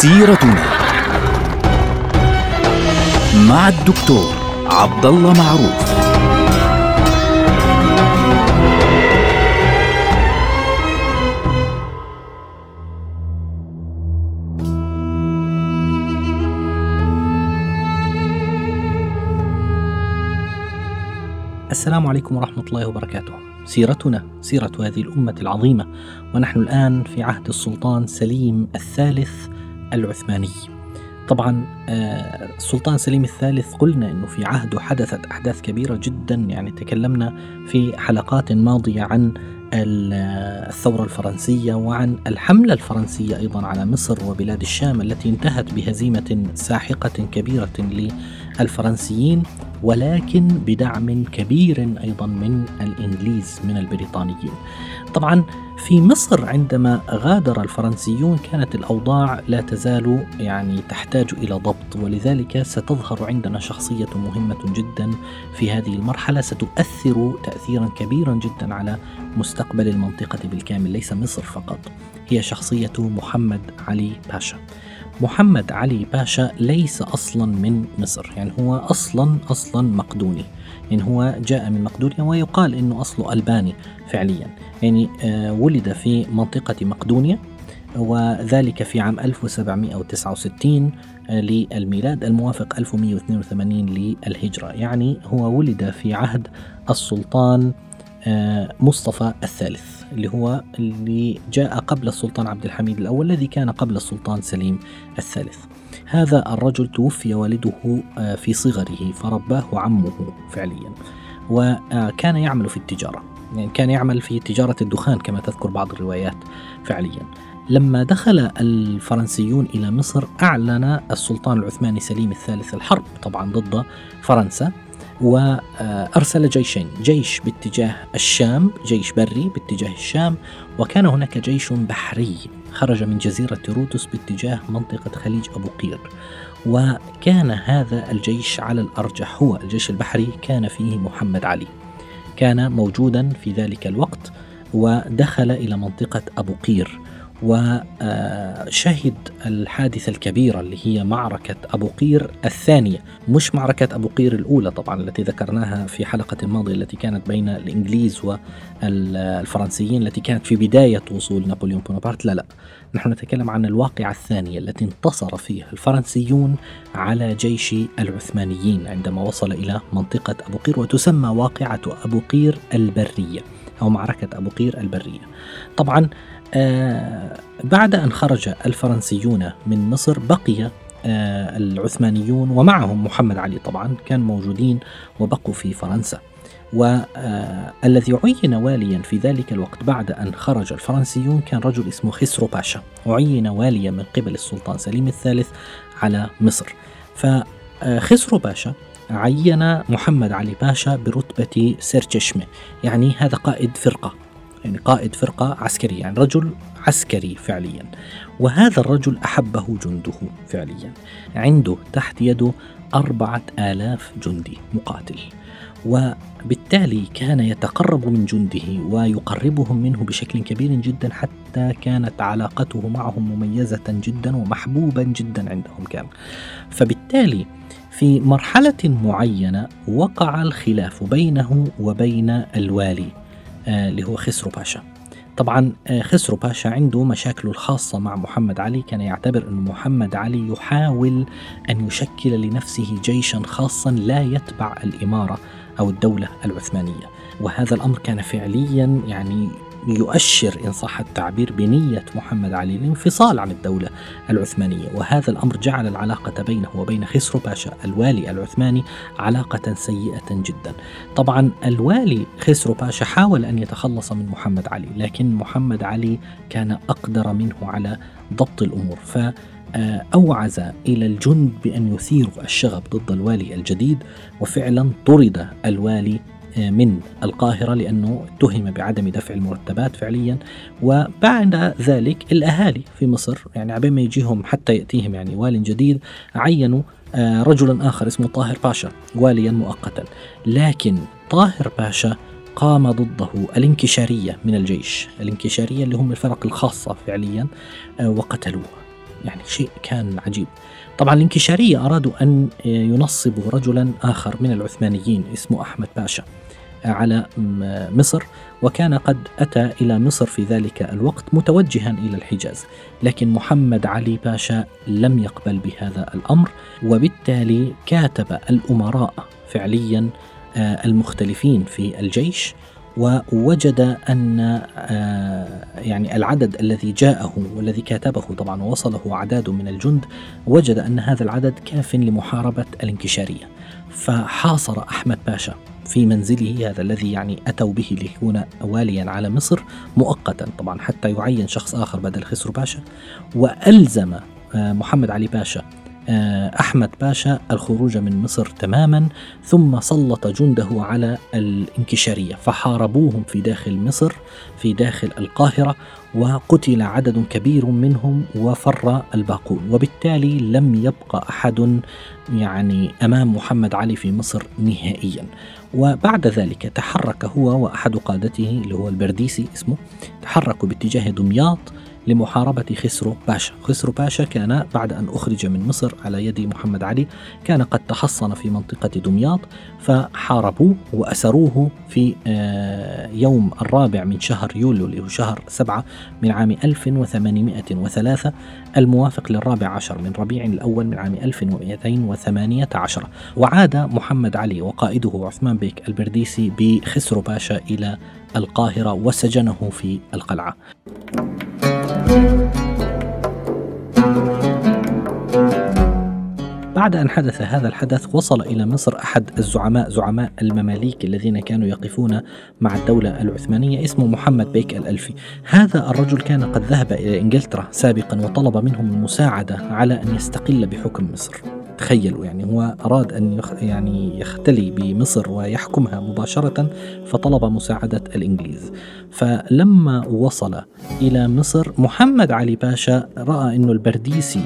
سيرتنا مع الدكتور عبد الله معروف السلام عليكم ورحمة الله وبركاته. سيرتنا سيرة هذه الأمة العظيمة ونحن الآن في عهد السلطان سليم الثالث العثماني. طبعا آه، السلطان سليم الثالث قلنا إنه في عهده حدثت أحداث كبيرة جدا يعني تكلمنا في حلقات ماضية عن الثورة الفرنسية وعن الحملة الفرنسية أيضا على مصر وبلاد الشام التي انتهت بهزيمة ساحقة كبيرة للفرنسيين ولكن بدعم كبير أيضا من الإنجليز من البريطانيين. طبعا في مصر عندما غادر الفرنسيون كانت الأوضاع لا تزال يعني تحتاج إلى ضبط ولذلك ستظهر عندنا شخصية مهمة جدا في هذه المرحلة ستؤثر تاثيرا كبيرا جدا على مستقبل المنطقة بالكامل ليس مصر فقط. هي شخصية محمد علي باشا. محمد علي باشا ليس أصلا من مصر يعني هو أصلا أصلا مقدوني. يعني هو جاء من مقدونيا ويقال إنه أصله ألباني فعليا. يعني آه ولد في منطقة مقدونيا وذلك في عام 1769 آه، للميلاد الموافق 1182 للهجرة. يعني هو ولد في عهد السلطان آه، مصطفى الثالث. اللي هو اللي جاء قبل السلطان عبد الحميد الأول الذي كان قبل السلطان سليم الثالث. هذا الرجل توفي والده آه، في صغره فرباه عمه فعليا. وكان يعمل في التجارة. يعني كان يعمل في تجارة الدخان كما تذكر بعض الروايات فعليا. لما دخل الفرنسيون إلى مصر أعلن السلطان العثماني سليم الثالث الحرب طبعا ضد فرنسا. وأرسل جيشين جيش باتجاه الشام جيش بري باتجاه الشام وكان هناك جيش بحري خرج من جزيرة رودس باتجاه منطقة خليج أبو قير. وكان هذا الجيش على الأرجح هو الجيش البحري كان فيه محمد علي. كان موجودا في ذلك الوقت ودخل إلى منطقة أبو قير. وشهد الحادثة الكبيرة اللي هي معركة أبو قير الثانية مش معركة أبو قير الأولى طبعا التي ذكرناها في حلقة الماضية التي كانت بين الإنجليز والفرنسيين التي كانت في بداية وصول نابليون بونابرت. لا لا نحن نتكلم عن الواقعة الثانية التي انتصر فيها الفرنسيون على جيش العثمانيين عندما وصل إلى منطقة أبو قير وتسمى واقعة أبو قير البرية أو معركة أبو قير البرية. طبعا آه بعد أن خرج الفرنسيون من مصر بقي آه العثمانيون ومعهم محمد علي طبعا كان موجودين وبقوا في فرنسا. والذي آه عين واليا في ذلك الوقت بعد أن خرج الفرنسيون كان رجل اسمه خسرو باشا. عين واليا من قبل السلطان سليم الثالث على مصر. فخسرو باشا عين محمد علي باشا برتبة سيرجشمة يعني هذا قائد فرقة. يعني قائد فرقة عسكرية يعني رجل عسكري فعليا. وهذا الرجل أحبه جنده فعليا. عنده تحت يده أربعة آلاف جندي مقاتل. وبالتالي كان يتقرب من جنده ويقربهم منه بشكل كبير جدا حتى كانت علاقته معهم مميزة جدا ومحبوبا جدا عندهم كان. فبالتالي في مرحلة معينة وقع الخلاف بينه وبين الوالي. اللي هو خسرو باشا. طبعا آه، خسرو باشا عنده مشاكله الخاصة مع محمد علي. كان يعتبر أن محمد علي يحاول أن يشكل لنفسه جيشا خاصا لا يتبع الإمارة أو الدولة العثمانية. وهذا الأمر كان فعليا يعني يؤشر إن صح التعبير بنية محمد علي الانفصال عن الدولة العثمانية. وهذا الأمر جعل العلاقة بينه وبين خسرو باشا الوالي العثماني علاقة سيئة جدا. طبعا الوالي خسرو باشا حاول أن يتخلص من محمد علي لكن محمد علي كان أقدر منه على ضبط الأمور. ف أوعز إلى الجند بأن يثيروا الشغب ضد الوالي الجديد وفعلا طرد الوالي من القاهرة لأنه اتهم بعدم دفع المرتبات فعليا. وبعد ذلك الأهالي في مصر يعني عبين ما يجيهم حتى يأتيهم يعني وال جديد عينوا آه، رجلا آخر اسمه طاهر باشا واليا مؤقتا. لكن طاهر باشا قام ضده الانكشارية من الجيش الانكشارية اللي هم الفرق الخاصة فعليا آه، وقتلوه. يعني شيء كان عجيب. طبعا الانكشارية أرادوا أن ينصبوا رجلا آخر من العثمانيين اسمه أحمد باشا على مصر وكان قد أتى إلى مصر في ذلك الوقت متوجها إلى الحجاز لكن محمد علي باشا لم يقبل بهذا الأمر وبالتالي كاتب الأمراء فعليا آه، المختلفين في الجيش ووجد أن آه، يعني العدد الذي جاءه والذي كاتبه طبعا ووصله عداد من الجند وجد أن هذا العدد كاف لمحاربة الانكشارية. فحاصر أحمد باشا في منزله هذا الذي يعني أتوا به ليكون واليا على مصر مؤقتا طبعا حتى يعين شخص آخر بدل خسرو باشا. وألزم آه، محمد علي باشا أحمد باشا الخروج من مصر تماما ثم سلط جنده على الانكشارية فحاربوهم في داخل مصر في داخل القاهرة وقتل عدد كبير منهم وفر الباقون. وبالتالي لم يبقى أحد يعني أمام محمد علي في مصر نهائيا. وبعد ذلك تحرك هو وأحد قادته اللي هو البرديسي اسمه تحركوا باتجاه دمياط لمحاربة خسرو باشا. خسرو باشا كان بعد أن أخرج من مصر على يد محمد علي كان قد تحصن في منطقة دمياط فحاربوه وأسروه في آه، يوم الرابع من شهر يوليو اللي هو شهر سبعة من عام 1803 الموافق للرابع عشر من ربيع الأول من عام 1218 وعاد محمد علي وقائده عثمان بيك البرديسي بخسرو باشا إلى القاهرة وسجنه في القلعة. بعد أن حدث هذا الحدث وصل إلى مصر أحد الزعماء زعماء المماليك الذين كانوا يقفون مع الدولة العثمانية اسمه محمد بيك الألفي. هذا الرجل كان قد ذهب إلى إنجلترا سابقا وطلب منهم المساعدة على أن يستقل بحكم مصر. تخيلوا يعني هو أراد أن يخ يعني يختلي بمصر ويحكمها مباشرة فطلب مساعدة الإنجليز. فلما وصل إلى مصر محمد علي باشا رأى أنه البرديسي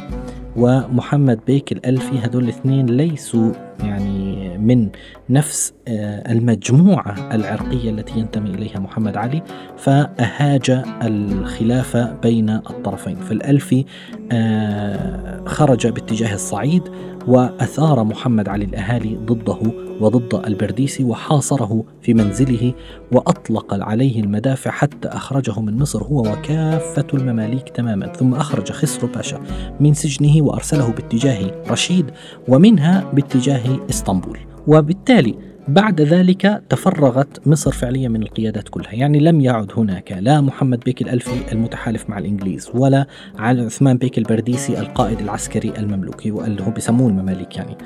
ومحمد بيك الألفي هذول الاثنين ليسوا يعني من نفس آه، المجموعة العرقية التي ينتمي إليها محمد علي فأهاج الخلافة بين الطرفين. فالألفي آه، خرج باتجاه الصعيد وأثار محمد علي الأهالي ضده وضد البرديسي وحاصره في منزله وأطلق عليه المدافع حتى أخرجه من مصر هو وكافة المماليك تماما. ثم أخرج خسرو باشا من سجنه وأرسله باتجاه رشيد ومنها باتجاه إسطنبول. وبالتالي بعد ذلك تفرغت مصر فعليا من القيادات كلها. يعني لم يعد هناك لا محمد بيك الألفي المتحالف مع الإنجليز ولا على عثمان بيك البرديسي القائد العسكري المملوكي واللي هو بيسموه المماليك يعني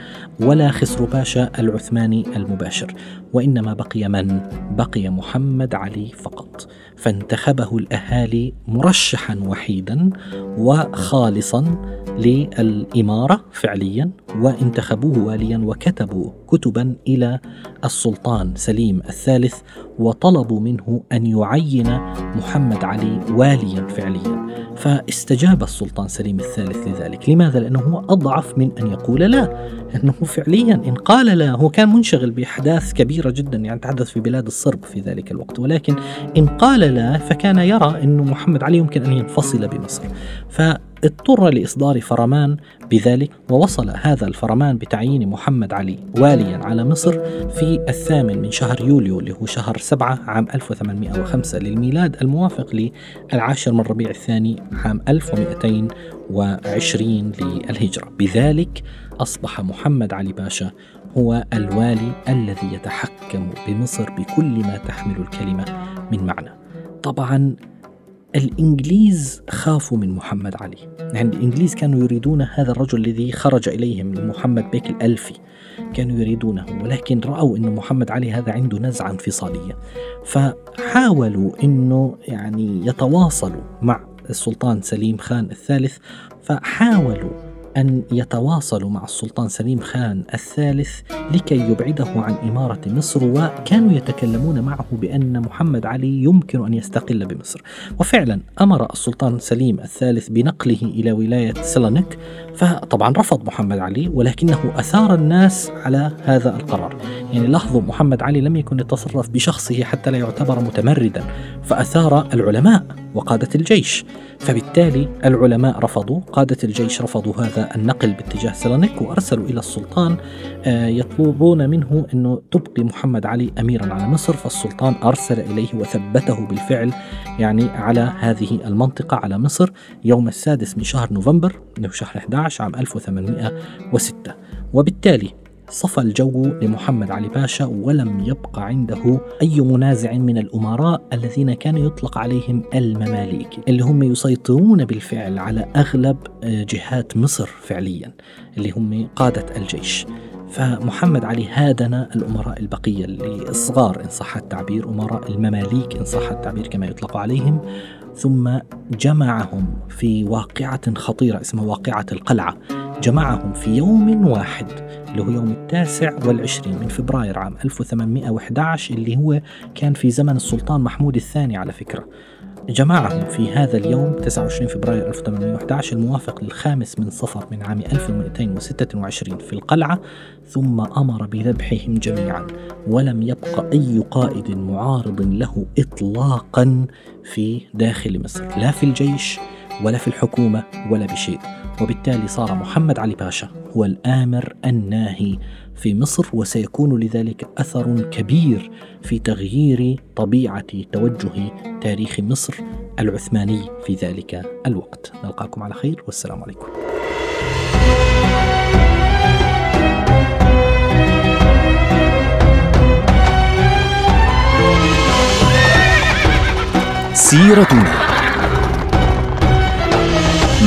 ولا خسرو باشا العثماني المباشر. وإنما بقي من؟ بقي محمد علي فقط. فانتخبه الأهالي مرشحا وحيدا وخالصا للإمارة فعليا. وانتخبوه واليا وكتبوا كتبا إلى السلطان سليم الثالث وطلبوا منه أن يعين محمد علي واليا فعليا. فاستجاب السلطان سليم الثالث لذلك. لماذا؟ لأنه هو أضعف من أن يقول لا أنه فعليا إن قال لا هو كان منشغل بأحداث كبيرة جدا يعني تحدث في بلاد الصرب في ذلك الوقت. ولكن إن قال لا فكان يرى أنه محمد علي يمكن أن ينفصل بمصر. ف اضطر لإصدار فرمان بذلك ووصل هذا الفرمان بتعيين محمد علي واليا على مصر في الثامن من شهر يوليو اللي هو شهر سبعة عام 1805 للميلاد الموافق للعاشر من ربيع الثاني عام 1220 للهجرة. بذلك أصبح محمد علي باشا هو الوالي الذي يتحكم بمصر بكل ما تحمل الكلمة من معنى. طبعا الإنجليز خافوا من محمد علي. يعني الإنجليز كانوا يريدون هذا الرجل الذي خرج إليهم محمد بيك الألفي. كانوا يريدونه ولكن رأوا أن محمد علي هذا عنده نزعة انفصالية. فحاولوا أنه يعني يتواصلوا مع السلطان سليم خان الثالث فحاولوا أن يتواصلوا مع السلطان سليم خان الثالث لكي يبعده عن إمارة مصر وكانوا يتكلمون معه بأن محمد علي يمكن أن يستقل بمصر. وفعلا أمر السلطان سليم الثالث بنقله إلى ولاية سلانك فطبعا رفض محمد علي ولكنه أثار الناس على هذا القرار. يعني لاحظوا محمد علي لم يكن يتصرف بشخصه حتى لا يعتبر متمردا فأثار العلماء وقادة الجيش. فبالتالي العلماء رفضوا قادة الجيش رفضوا هذا النقل باتجاه سيرانيك وأرسلوا إلى السلطان آه، يطلبون منه أنه تبقي محمد علي أميرا على مصر فالسلطان أرسل إليه وثبته بالفعل يعني على هذه المنطقة على مصر يوم السادس من شهر نوفمبر اللي هو شهر 11 عام 1806 وبالتالي صفى الجو لمحمد علي باشا ولم يبقى عنده أي منازع من الأمراء الذين كان يطلق عليهم المماليك اللي هم يسيطرون بالفعل على أغلب آه، جهات مصر فعليا اللي هم قادة الجيش. فمحمد علي هادن الأمراء البقية الصغار إن صح التعبير أمراء المماليك إن صح التعبير كما يطلق عليهم. ثم جمعهم في واقعة خطيرة اسمها واقعة القلعة. جمعهم في يوم واحد اللي هو يوم التاسع والعشرين من فبراير عام 1811 اللي هو كان في زمن السلطان محمود الثاني على فكرة. جمعهم في هذا اليوم 29 فبراير 1811 الموافق للخامس من صفر من عام 1226 في القلعة ثم أمر بذبحهم جميعا ولم يبق أي قائد معارض له إطلاقا في داخل مصر لا في الجيش ولا في الحكومة ولا بشيء. وبالتالي صار محمد علي باشا هو الآمر الناهي في مصر وسيكون لذلك أثر كبير في تغيير طبيعة توجه تاريخ مصر العثماني في ذلك الوقت. نلقاكم على خير والسلام عليكم. سيرتنا.